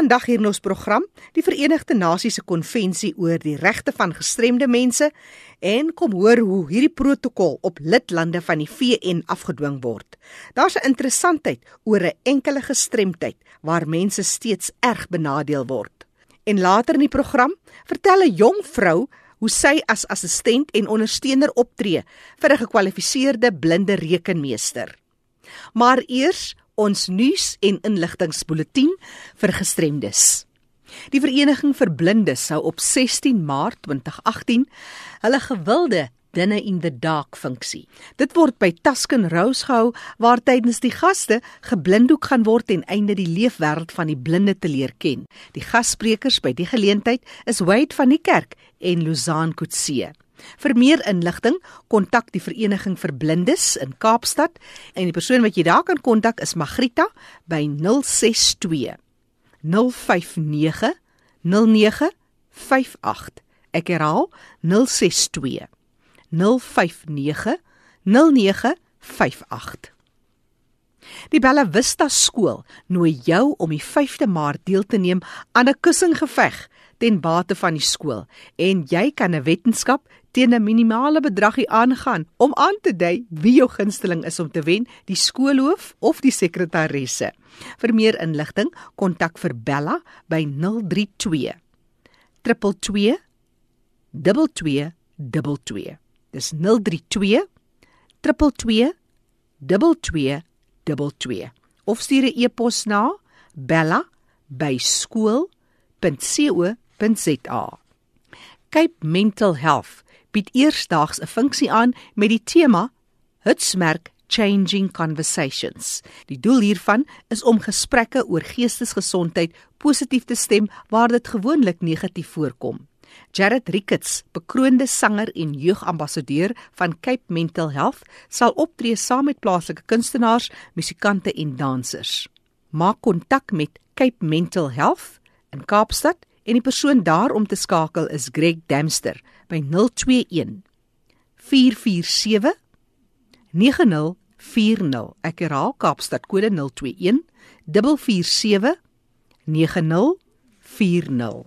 Vandag hier in ons program, die Verenigde Nasies se konvensie oor die regte van gestremde mense en kom hoor hoe hierdie protokol op lidlande van die VN afgedwing word. Daar's 'n interessantheid oor 'n enkele gestremdheid waar mense steeds erg benadeel word. En later in die program vertel 'n jong vrou hoe sy as assistent en ondersteuner optree vir 'n gekwalifiseerde blinde rekenmeester. Maar eers ons nuus en inligtingspulsatie vir gestremdes. Die Vereniging vir Blindes sou op 16 Maart 2018 hulle gewilde dinne in the dark funksie. Dit word by Tusken Rose gehou waar tydens die gaste geblinddoek gaan word en einde die leefwêreld van die blinde te leer ken. Die gassprekers by die geleentheid is Wade van die Kerk en Luzan Kutse. Vir meer inligting, kontak die Vereniging vir Blindes in Kaapstad en die persoon wat jy daar kan kontak is Magrita by 062 059 0958. Ek herhaal 062 059 0958. Die Bella Vista skool nooi jou om die 5de Maart deel te neem aan 'n kussinggeveg ten bate van die skool en jy kan 'n wetenskap teen 'n minimale bedragie aangaan om aan te dui wie jou gunsteling is om te wen, die skoolhoof of die sekretaresse. Vir meer inligting, kontak vir Bella by 032 222 2222. Dis 032 222 2222. Of stuur 'n e-pos na bella@skool.co.za. Cape Mental Health bied eersdaags 'n funksie aan met die tema Hitsmerk Changing Conversations. Die doel hiervan is om gesprekke oor geestesgesondheid positief te stem waar dit gewoonlik negatief voorkom. Jared Ricketts, bekroonde sanger en jeugambassadeur van Cape Mental Health, sal optree saam met plaaslike kunstenaars, musikante en dansers. Maak kontak met Cape Mental Health in Kaapstad en die persoon daar om te skakel is Greg Damster by 021 447 9040. Ek herhaal Kaapstad kode 021 447 9040.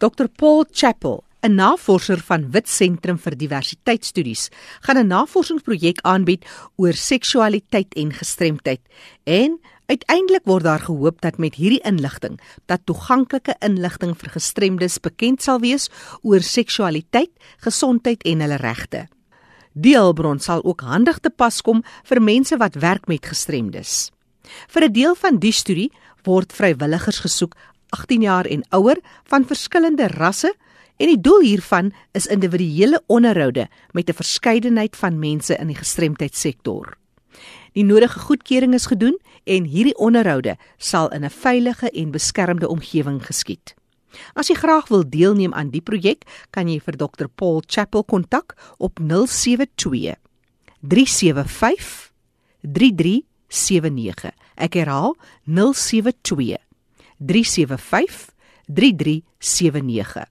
Dr Paul Chappell 'n navorser van Wit Sentrum vir Diversiteitsstudies, gaan 'n navorsingsprojek aanbied oor seksualiteit en gestremdheid en Uiteindelik word daar gehoop dat met hierdie inligting dat toeganklike inligting vir gestremdes bekend sal wees oor seksualiteit, gesondheid en hulle regte. Die hulpbron sal ook handig te pas kom vir mense wat werk met gestremdes. Vir 'n deel van die studie word vrywilligers gesoek 18 jaar en ouer van verskillende rasse en die doel hiervan is individuele onderhoude met 'n verskeidenheid van mense in die gestremdheidssektor. Die nodige goedkeuring is gedoen en hierdie onderhoude sal in 'n veilige en beskermde omgewing geskied. As jy graag wil deelneem aan die projek, kan jy vir Dr Paul Chappell kontak op 072 375 3379. Ek herhaal 072 375 3379.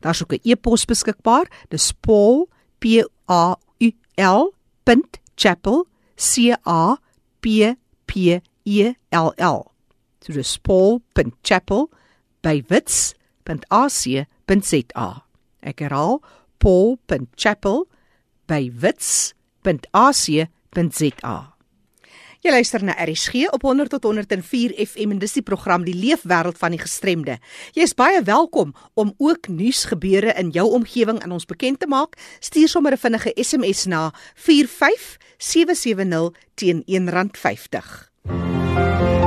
Daar's ook 'n e-pos beskikbaar, dis paul p a u l .chappell C A P P E L L. So dis paul.chapel@wits.ac.za. Ek herhaal paul.chapel@wits.ac.za. Jy luister na RSG op 100 tot 104 FM en dis die program Die Leefwêreld van die Gestremde. Jy is baie welkom om ook nuusgebeure in jou omgewing aan ons bekend te maak. Stuur sommer 'n vinnige SMS na 45770 teen R1.50.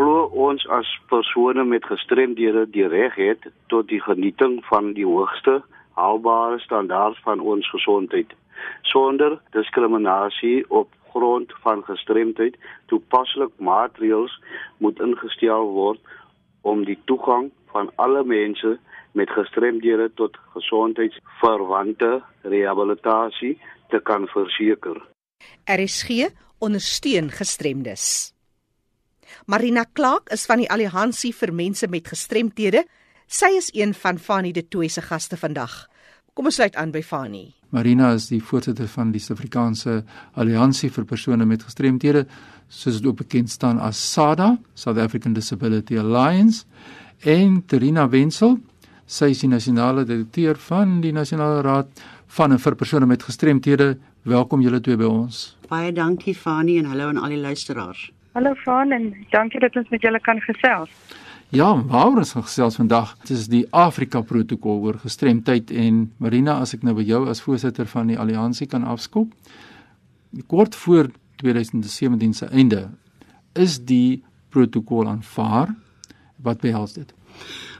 glo ons as persone met gestremdhede die reg het tot die genieting van die hoogste haalbare standaard van ons gesondheid sonder diskriminasie op grond van gestremdheid. Toepaslik maatreëls moet ingestel word om die toegang van alle mense met gestremdhede tot gesondheidsverwante rehabilitasie te kan verseker. RSG ondersteun gestremdes. Marina Clark is van die Alliansie vir mense met gestremthede. Sy is een van Fanie de Tooy se gaste vandag. Kom ons sluit aan by Fani. Marina is die voorsitter van die Suid-Afrikaanse Alliansie vir persone met gestremthede, soos dit ook bekend staan as SADA, South African Disability Alliance, en Terina Wenzel, sy is die nasionale direkteur van die Nasionale Raad van en vir persone met gestremthede. Welkom julle twee by ons. Baie dankie Fani en hallo aan al die luisteraars. Hallo Fani en dankie dat ons met julle kan gesels. Ja, waaroor ons gaan gesels vandag? Dit is die Afrika protokol oor gestremdheid en Marina, as ek nou by jou as voorsitter van die alliansie kan afskop. Kort voor 2017 se einde is die protokol aanvaar. Wat behels dit?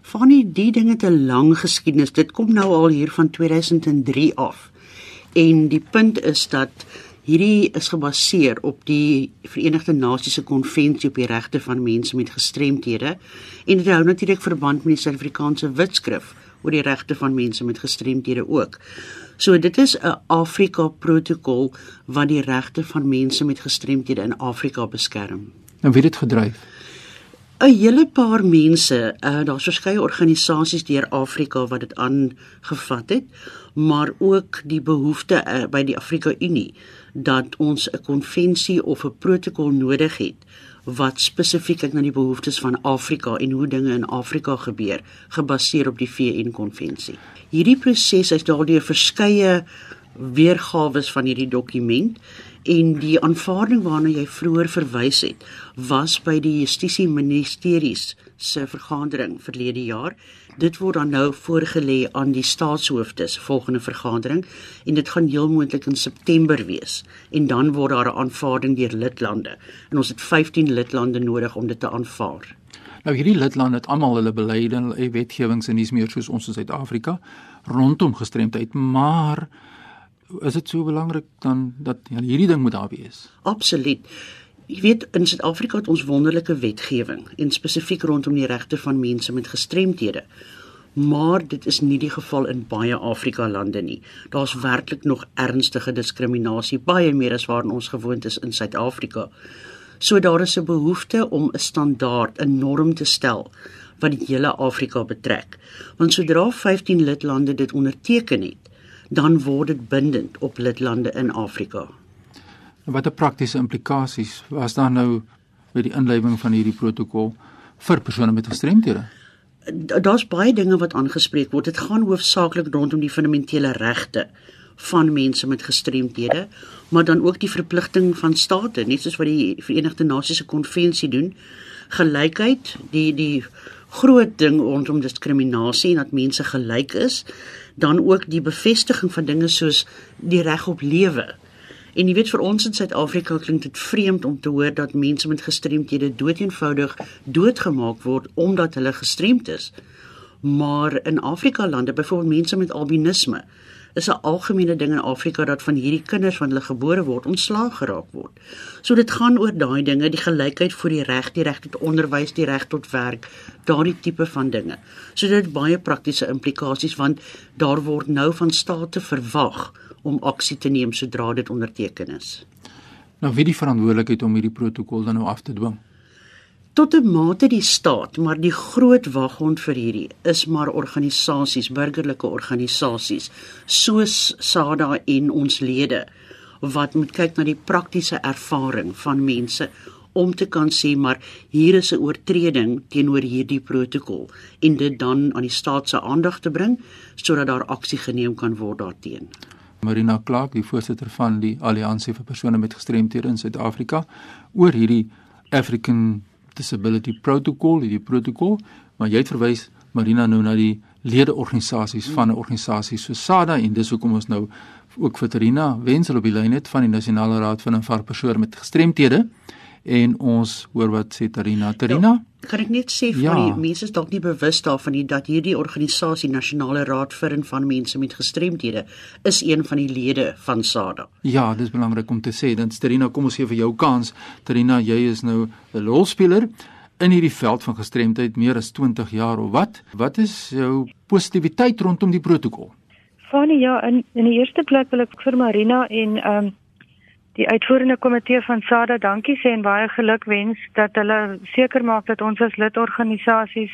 Van die ding het 'n lang geskiedenis. Dit kom nou al hier van 2003 af. En die punt is dat Hierdie is gebaseer op die Verenigde Nasies se konvensie op die regte van mense met gestremthede en dit hou natuurlik verband met die Suid-Afrikaanse Wetskrif oor die regte van mense met gestremthede ook. So dit is 'n Afrika protokol wat die regte van mense met gestremthede in Afrika beskerm. En wie het dit gedryf? 'n Hele paar mense, uh, daar's verskeie organisasies deur Afrika wat dit aangevat het, maar ook die behoefte uh, by die Afrika Unie dat ons 'n konvensie of 'n protokol nodig het wat spesifiek na die behoeftes van Afrika en hoe dinge in Afrika gebeur, gebaseer op die VN konvensie. Hierdie proses is daardeur verskeie weergawe van hierdie dokument en die aanvaarding waarna jy vroeër verwys het was by die Justisie Ministeries se vergadering verlede jaar. Dit word dan nou voorgelê aan die staatshoofdes volgende vergadering en dit gaan heel moontlik in September wees. En dan word daar 'n aanvaarding deur lidlande. En ons het 15 lidlande nodig om dit te aanvaar. Nou hierdie lidlande het almal hulle beleide en wetgewings en dis meer soos ons in Suid-Afrika rondom gestremdheid, maar is dit so belangrik dan dat ja, hierdie ding moet daar wees? Absoluut. Jy weet in Suid-Afrika het ons wonderlike wetgewing en spesifiek rondom die regte van mense met gestremthede. Maar dit is nie die geval in baie Afrika lande nie. Daar's werklik nog ernstige diskriminasie, baie meer as waar ons gewoond is in Suid-Afrika. So daar is 'n behoefte om 'n standaard, 'n norm te stel wat die hele Afrika betrek. Want sodra 15 lidlande dit onderteken het, dan word dit bindend op lidlande in Afrika. Watter praktiese implikasies was daar nou by die inleiding van hierdie protokol vir persone met gestremthede? Daar's baie dinge wat aangespreek word. Dit gaan hoofsaaklik rondom die fundamentele regte van mense met gestremthede, maar dan ook die verpligting van state, net soos wat die Verenigde Nasies se konvensie doen, gelykheid, die die groot ding rondom diskriminasie en dat mense gelyk is, dan ook die bevestiging van dinge soos die reg op lewe En jy weet vir ons in Suid-Afrika klink dit vreemd om te hoor dat mense met gestremthede doeteenvoudig doodgemaak word omdat hulle gestremd is. Maar in Afrika lande, byvoorbeeld mense met albinisme, is 'n algemene ding in Afrika dat van hierdie kinders wanneer hulle gebore word ontslaag geraak word. So dit gaan oor daai dinge, die gelykheid vir die reg, die reg tot onderwys, die reg tot werk, daardie tipe van dinge. So dit het baie praktiese implikasies want daar word nou van state verwag om aksie te neem sodra dit onderteken is. Nou wie die verantwoordelikheid om hierdie protokol dan nou af te dwing? Tot 'n mate die staat, maar die groot waghond vir hierdie is maar organisasies, burgerlike organisasies soos SADA en ons lede wat moet kyk na die praktiese ervaring van mense om te kan sê maar hier is 'n oortreding teenoor hierdie protokol en dit dan aan die staat se aandag te bring sodat daar aksie geneem kan word daarteenoor. Marina Clark, die voorsitter van die Alliansie vir persone met gestremthede in Suid-Afrika, oor hierdie African Disability Protocol, hierdie protokol, maar jy het verwys Marina nou na die ledeorganisasies van 'n organisasie so SADA en dis hoekom ons nou ook vir Terina Wensel op die lyn het van die Nasionale Raad van Aanvaar persone met gestremthede en ons hoor wat sê Terina. Terina? Ja kan ek net sê vir ja. die mense is dalk nie bewus daarvan nie dat hierdie organisasie Nasionale Raad vir en van mense met gestremthede is een van die lede van SADA. Ja, dis belangrik om te sê. Dan Sterina, kom ons gee vir jou kans. Terina, jy is nou 'n rolspeler in hierdie veld van gestremdheid meer as 20 jaar of wat? Wat is jou positiwiteit rondom die protokol? Fanie, ja, in in die eerste plek wil ek vir Marina en ehm um, die uitvoerende komitee van SADA dankie sê en baie geluk wens dat hulle seker maak dat ons as lidorganisasies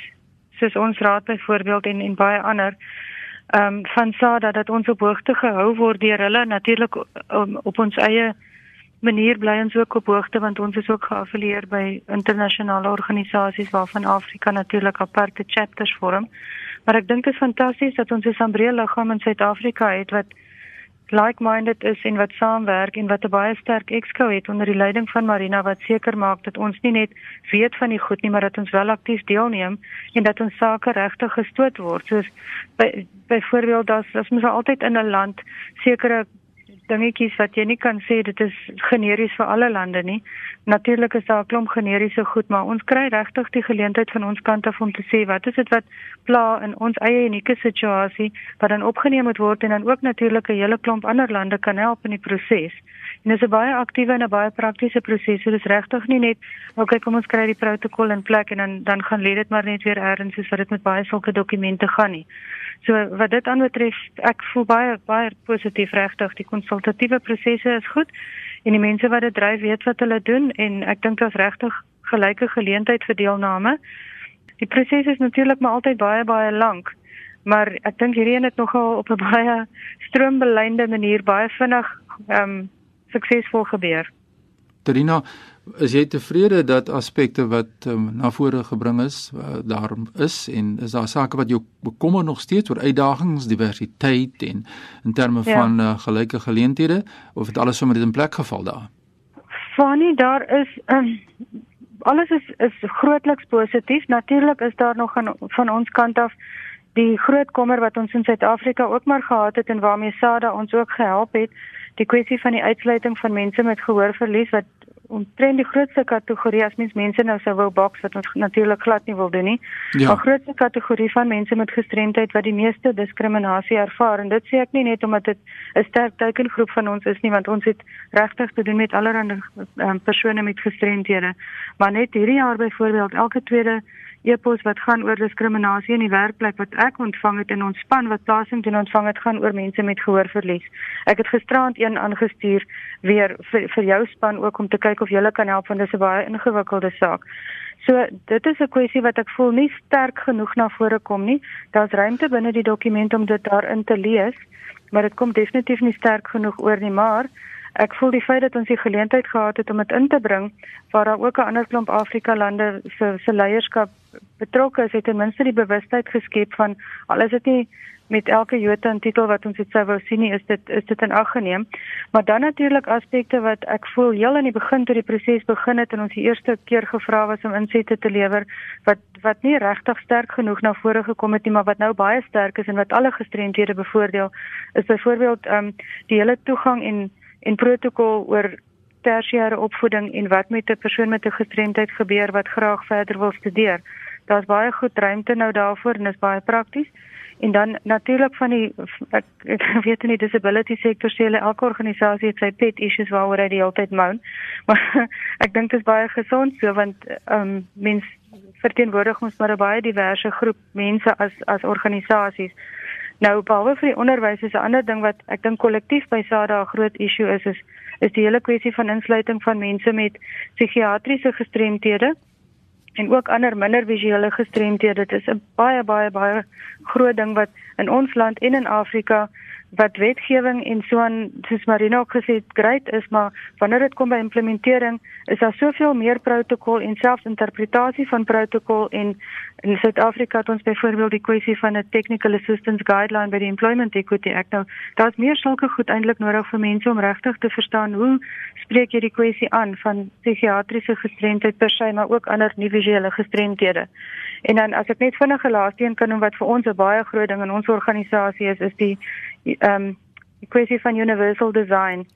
soos ons raad byvoorbeeld en en baie ander ehm um, van SADA dat ons op hoogte gehou word deur hulle natuurlik um, op ons eie manier bly ons ook op hoogte want ons is ook geaffilieer by internasionale organisasies waarvan Afrika natuurlik aparte chapters vorm. Maar ek dink dit is fantasties dat ons 'n sambreel liggaam in Suid-Afrika het wat like-minded is en wat saamwerk en wat 'n baie sterk exco het onder die leiding van Marina wat seker maak dat ons nie net weet van die goed nie, maar dat ons wel aktief deelneem en dat ons sake regtig gestoot word. Soos by byvoorbeeld as as mens altyd in 'n land sekere dingetjies wat jy nie kan sê dit is generies vir alle lande nie. Natuurlik is daar 'n klomp generiese goed, maar ons kry regtig die geleentheid van ons kant af om te sê wat is dit wat pla in ons eie unieke situasie wat dan opgeneem moet word en dan ook natuurlik 'n hele klomp ander lande kan help in die proses. En dit is 'n baie aktiewe en 'n baie praktiese proses. So dis regtig nie net okay kom ons kry die protokol in plek en dan dan gaan lê dit maar net weer ergens soos wat dit met baie sulke dokumente gaan nie. So wat dit aanbetref, ek voel baie baie positief regtig. Die konsultatiewe prosesse is goed en die mense wat dit dryf weet wat hulle doen en ek dink daar's regtig gelyke geleentheid vir deelname. Die proses is natuurlik maar altyd baie baie lank, maar ek dink hierdie een het nogal op 'n baie stroombeleide manier baie vinnig ehm um, suksesvol gebeur. Trina, is jy tevrede dat aspekte wat um, na vore gebring is, uh, daar is en is daar sake wat jou bekommer nog steeds oor uitdagings, diversiteit en in terme ja. van uh, gelyke geleenthede of het alles sommer in plek geval daar? Fanny, daar is um, alles is is grootliks positief. Natuurlik is daar nog aan van ons kant af die groot kommer wat ons in Suid-Afrika ook maar gehad het en waarmee SADA ons ook gehelp het, die kwessie van die uitsluiting van mense met gehoorverlies wat omtrent die grootste kategorie as mens mense nou sou wou boks wat ons natuurlik glad nie wil doen nie. Ja. Maar grootste kategorie van mense met gestremdheid wat die meeste diskriminasie ervaar en dit sê ek nie net omdat dit 'n sterk teikengroep van ons is nie want ons het regtig te doen met allerlei um, persone met gestremdhede. Maar net hierdie jaar byvoorbeeld elke tweede e-pos wat gaan oor diskriminasie in die werkplek wat ek ontvang het in ons span wat plasing doen ontvang het gaan oor mense met gehoorverlies. Ek het gisteraand een aangestuur weer vir vir jou span ook om te kyk of julle kan help want dit is 'n baie ingewikkelde saak. So dit is 'n kwessie wat ek voel nie sterk genoeg na vore kom nie. Daar's ruimte binne die dokument om dit daarin te lees, maar dit kom definitief nie sterk genoeg oor nie, maar ek voel die feit dat ons die geleentheid gehad het om dit in te bring waar daar ook 'n ander klomp Afrika lande se se leierskap betrokke is, het ten minste die bewustheid geskep van al is dit nie met elke jota en titel wat ons dit sou wou sien nie, is dit is dit in ag geneem. Maar dan natuurlik aspekte wat ek voel heel aan die begin toe die proses begin het en ons die eerste keer gevra was om insette te lewer wat wat nie regtig sterk genoeg na vore gekom het nie, maar wat nou baie sterk is en wat alle gestremdhede bevoordeel, is byvoorbeeld ehm um, die hele toegang en en protokol oor tersiêre opvoeding en wat met 'n persoon met 'n gestremdheid gebeur wat graag verder wil studeer. Daar's baie goed ruimte nou daarvoor en is baie prakties. En dan natuurlik van die ek, ek weet nie disability sektor sê hulle elke organisasie het sy pet issues waaroor hy die hele tyd moan. Maar ek dink dit is baie gesond so want ehm um, mens verteenwoordig ons maar 'n baie diverse groep mense as as organisasies. Nou behalwe vir die onderwys is 'n ander ding wat ek dink kollektief by SADA 'n groot issue is is is die hele kwessie van insluiting van mense met psigiatriese gestremthede en ook ander minder visuele gestremthede. Dit is 'n baie baie baie groot ding wat in ons land en in Afrika wat wetgewing en so aan soos Marina ook gesê het, great is, maar wanneer dit kom by implementering, is daar soveel meer protokol en selfs interpretasie van protokol en in Suid-Afrika het ons byvoorbeeld die kwessie van 'n technical assistance guideline by die Employment Equity Act. Nou, daar's meer sulke goed eintlik nodig vir mense om regtig te verstaan hoe spreek jy die kwessie aan van psigiatriese gestremdheid per se, maar ook ander nie visuele gestremdhede. En dan as ek net vinnig 'n laaste een kan noem wat vir ons 'n baie groot ding in ons organisasie is, is die ehm um, die kwessie van universal design.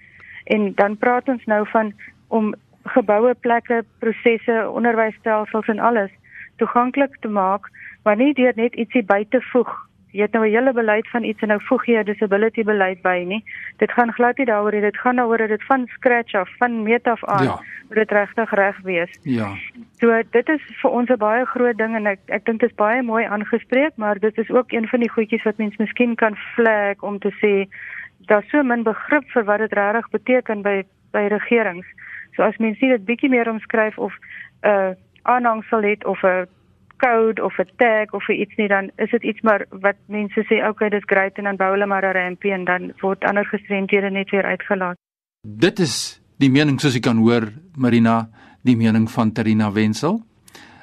En dan praat ons nou van om geboue, plekke, prosesse, onderwysstelsels en alles toeganklik te maak, maar nie deur net ietsie by te voeg. Jy het nou 'n hele beleid van iets en nou voeg jy 'n disability beleid by nie. Dit gaan glad nie daaroor nie. Dit gaan daaroor dat dit van scratch af, van meet af aan, ja. moet dit regtig reg wees. Ja. So dit is vir ons 'n baie groot ding en ek ek dink dit is baie mooi aangespreek, maar dit is ook een van die goedjies wat mens miskien kan flag om te sê daar's so min begrip vir wat dit regtig beteken by by regerings. So as mens sien dit bietjie meer omskryf of 'n uh, aanhangsel het of 'n code of 'n tag of iets nie, dan is dit iets maar wat mense sê, okay, dis great en dan bou hulle maar 'n rampie en dan word ander gestremdhede net weer uitgelaat. Dit is die mening soos jy kan hoor, Marina, die mening van Terina Wenzel.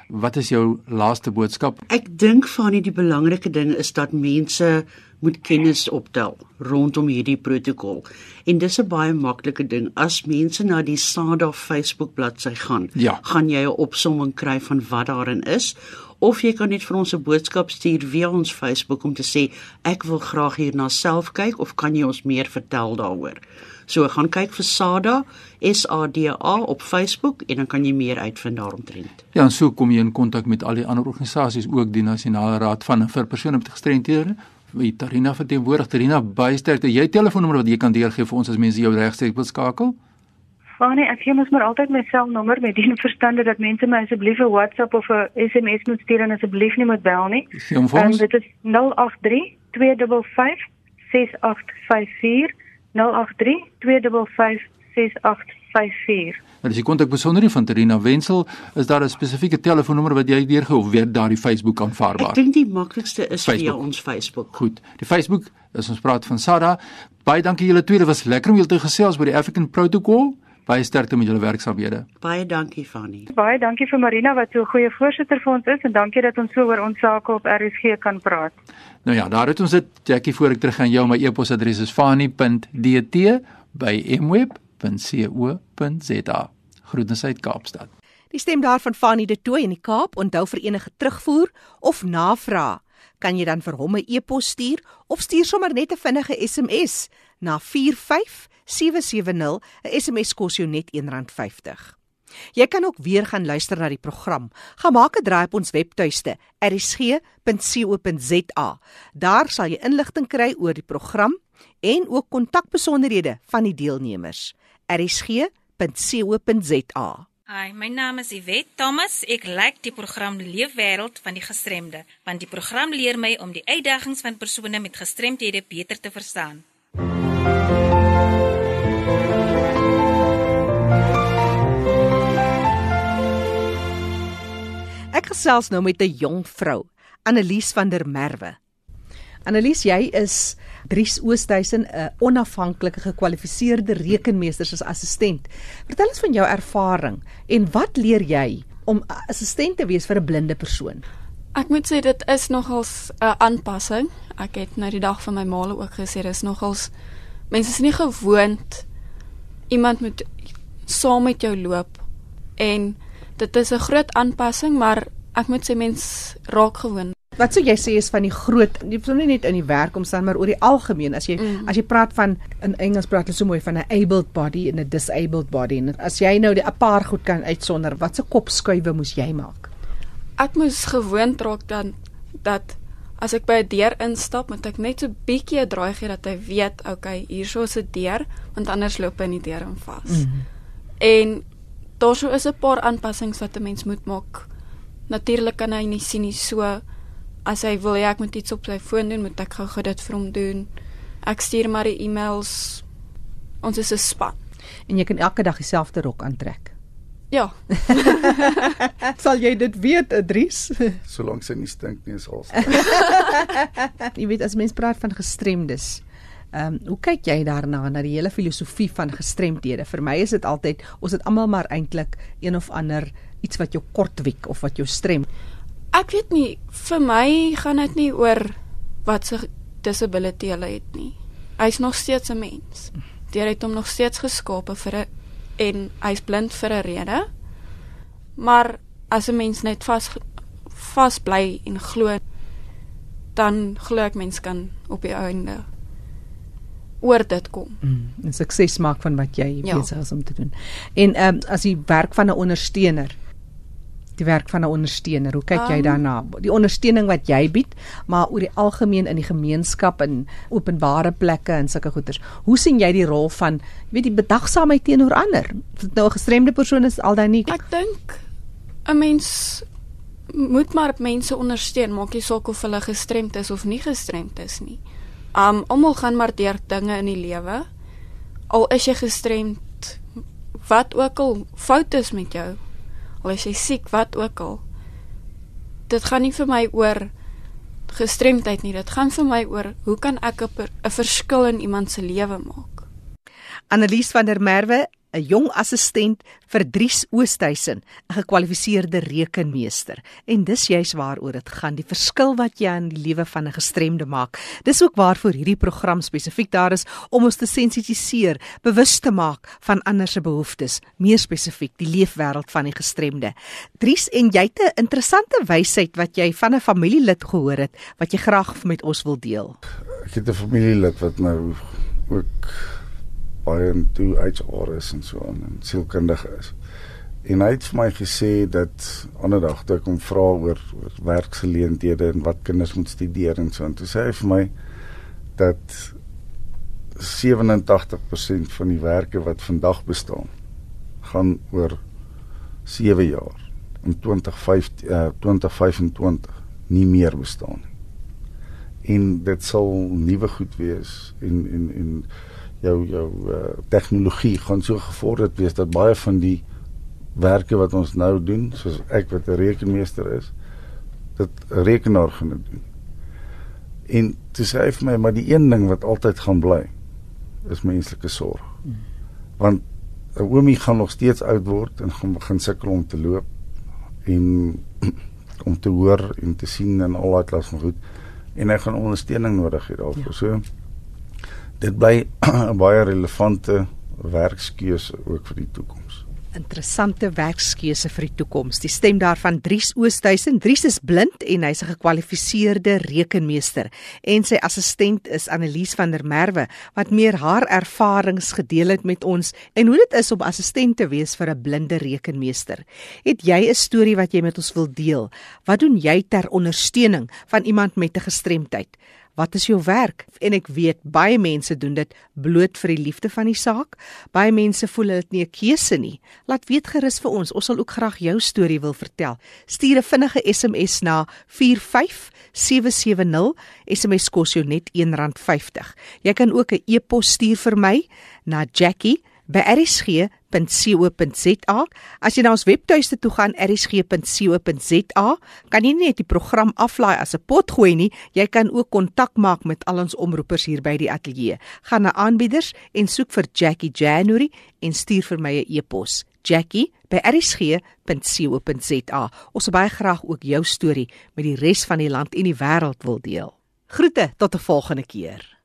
Wat is jou laaste boodskap? Ek dink van die belangrike ding is dat mense moet kennis optel rondom hierdie protokol. En dis 'n baie maklike ding. As mense na die SADA Facebook bladsy gaan, Ja. gaan jy 'n opsomming kry van wat daarin is of jy kan net vir ons 'n boodskap stuur via ons Facebook om te sê ek wil graag hierna self kyk of kan jy ons meer vertel daaroor. So gaan kyk vir SADA, S A D A op Facebook en dan kan jy meer uitvind daaromtrent. Ja, en so kom jy in kontak met al die ander organisasies, ook die Nasionale Raad van vir persone met gestremthede. Wie Tarina verteenwoordig. Tarina, baie sterkte. Jy telefoonnommer wat jy kan deurgee vir ons as mense jou regstreeks wil skakel? Fanie, ek gee mos maar altyd my selnommer met die verstande dat mense my asseblief 'n WhatsApp of 'n SMS moet stuur en asseblief nie moet bel nie. Gee hom vir Ehm ons. dit is 083 255 6854 083 255 6854. Nou, as jy kontak besonderhede van Tarina Wenzel, is daar 'n spesifieke telefoonnommer wat jy deurgee of weer daardie Facebook Ek aanvaarbaar? dink die maklikste is via Facebook. ons Facebook. Goed. Die Facebook is ons praat van SADA. Baie dankie julle twee. Dit was lekker om julle te gesels oor die African Protocol. Baie sterkte met julle werksaamhede. Baie dankie Fanny. Baie dankie vir Marina wat so 'n goeie voorsitter vir ons is en dankie dat ons so oor ons sake op RSG kan praat. Nou ja, daar het ons dit. Jackie, voor ek terug gaan jou my e-posadres is fani.dt by mweb.co.za. Groetens uit Kaapstad. Die stem daarvan Fanie de Tooy in die Kaap. Onthou vir enige terugvoer of navraag kan jy dan vir hom 'n e-pos stuur of stuur sommer net 'n vinnige SMS na 45770. 'n SMS kos jou net R1.50. Jy kan ook weer gaan luister na die program. Gaan maak 'n draai op ons webtuiste rsg.co.za. Daar sal jy inligting kry oor die program en ook kontakbesonderhede van die deelnemers. rsg.co.za. Hi, my naam is Yvette Thomas. Ek like die program Leefwêreld van die gestremde, want die program leer my om die uitdagings van persone met gestremthede beter te verstaan. Ek gesels nou met 'n jong vrou, Annelies van der Merwe. Annelies, jy is Dries Oosthuizen, 'n onafhanklike gekwalifiseerde rekenmeester as assistent. Vertel ons van jou ervaring en wat leer jy om assistent te wees vir 'n blinde persoon? Ek moet sê dit is nogals 'n aanpassing. Ek het nou die dag van my maale ook gesê dis nogals mense is nie gewoond iemand moet saam met jou loop en dit is 'n groot aanpassing, maar ek moet sê mens raak gewoond. Wat sou jy sê is van die groot, jy sou nie net in die werk omstaan maar oor die algemeen as jy mm. as jy praat van in Engels praat hulle so mooi van 'n abled body en 'n disabled body en as jy nou 'n paar goed kan uitsonder, wat se kopskuive moes jy maak? Ek moes gewoond raak dan dat as ek by 'n deur instap, moet ek net so bietjie 'n draai gee dat hy weet, okay, hierso is 'n deur, want anders loop hy in die deur in vas. Mm. En daarso is 'n paar aanpassings wat 'n mens moet maak. Natuurlik kan hy nie sien nie so as hy wil hê ek moet iets op sy foon doen, moet ek gou-gou dit vir hom doen. Ek stuur maar die e-mails. Ons is 'n span. En jy kan elke dag dieselfde rok aantrek. Ja, Sal jy dit weet, Dries? solank sy nie stink nie is alles. jy weet as mens praat van gestremdes. Ehm um, hoe kyk jy daarna na die hele filosofie van gestremdhede? Vir my is dit altyd ons het almal maar eintlik een of ander iets wat jou kortwiek of wat jou strem. ek weet nie vir my gaan dit nie oor wat se disability hulle het nie. Hy's nog steeds 'n mens. Deur het hom nog steeds geskape vir 'n en hy's blind vir 'n rede. Maar as 'n mens net vas vas bly en glo dan glo ek mens kan op die einde oor dit kom. Mm, en sukses maak van wat jy Ja. besig is om te doen. En ehm um, as die werk van 'n ondersteuner die werk van 'n ondersteuner. Hoe kyk jy Um, daarna? Die ondersteuning wat jy bied, maar oor die algemeen in die gemeenskap en openbare plekke en sulke goeders. Hoe sien jy die rol van jy weet die bedagsaamheid teenoor ander? Of dit nou 'n gestremde persoon is al dan nie. Ek dink 'n mens moet maar mense ondersteun, maak nie saak of hulle gestremd is of nie gestremd is nie. Um almal gaan maar deur dinge in die lewe. Al is jy gestremd, wat ook al fout is met jou, al is jy siek, wat ook al. dit gaan nie vir my oor gestremdheid nie. Dit gaan vir my oor hoe kan ek 'n verskil in iemand se lewe maak. Annelies van der Merwe 'n jong assistent vir Dries Oosthuizen, 'n gekwalifiseerde rekenmeester. En dis juis waaroor dit gaan, die verskil wat jy in die lewe van 'n gestremde maak. Dis ook waarvoor hierdie program spesifiek daar is om ons te sensitiseer, bewus te maak van ander se behoeftes, meer spesifiek die leefwêreld van die gestremde. Dries, en jy het 'n interessante wysheid wat jy van 'n familielid gehoor het wat jy graag met ons wil deel. Ek het 'n familielid wat nou ook baie in toe HR is en so aan en sielkundige is. En hy het vir my gesê dat ander dag toe ek hom vra oor, oor werksgeleenthede en wat kinders moet studeer en so en toe sê hy vir my dat 87% van die werke wat vandag bestaan gaan oor 7 jaar in 2050 uh, 2025 nie meer bestaan nie. En dit sal nuwe goed wees en en en jou jou uh, tegnologie gaan so gevorderd wees dat baie van die werke wat ons nou doen, soos ek wat 'n rekenmeester is, dit rekenaar gaan doen. En dit sê vir my maar die een ding wat altyd gaan bly is menslike sorg. Want 'n oomie gaan nog steeds oud word en gaan begin sukkel om te loop en om te hoor en te sien en al daai klas van goed en hy gaan ondersteuning nodig hê daarvoor. Ja. So dit bly 'n baie relevante werkskeuse ook vir die toekoms. Interessante werkskeuse vir die toekoms. Die stem daarvan Dries Oosthuizen. Dries is blind en hy's 'n gekwalifiseerde rekenmeester en sy assistent is Annelies van der Merwe wat meer haar ervarings gedeel het met ons en hoe dit is om assistent te wees vir 'n blinde rekenmeester. Het jy 'n storie wat jy met ons wil deel? Wat doen jy ter ondersteuning van iemand met 'n gestremdheid? Wat is jou werk? En ek weet baie mense doen dit bloot vir die liefde van die saak. Baie mense voel dit nie 'n keuse nie. Laat weet gerus vir ons. Ons sal ook graag jou storie wil vertel. Stuur 'n vinnige SMS na 45770. SMS kos jou net R1.50. Jy kan ook 'n e-pos stuur vir my na Jackie by rsg.co.za. As jy na ons webtuiste toe gaan rsg.co.za, kan jy nie net die program aflaai as 'n pot gooi nie, jy kan ook kontak maak met al ons omroepers hier by die ateljee. Gaan na aanbieders en soek vir Jackie January en stuur vir my 'n e-pos. Jackie by rsg.co.za. Ons sal baie graag ook jou storie met die res van die land en die wêreld wil deel. Groete tot 'n volgende keer.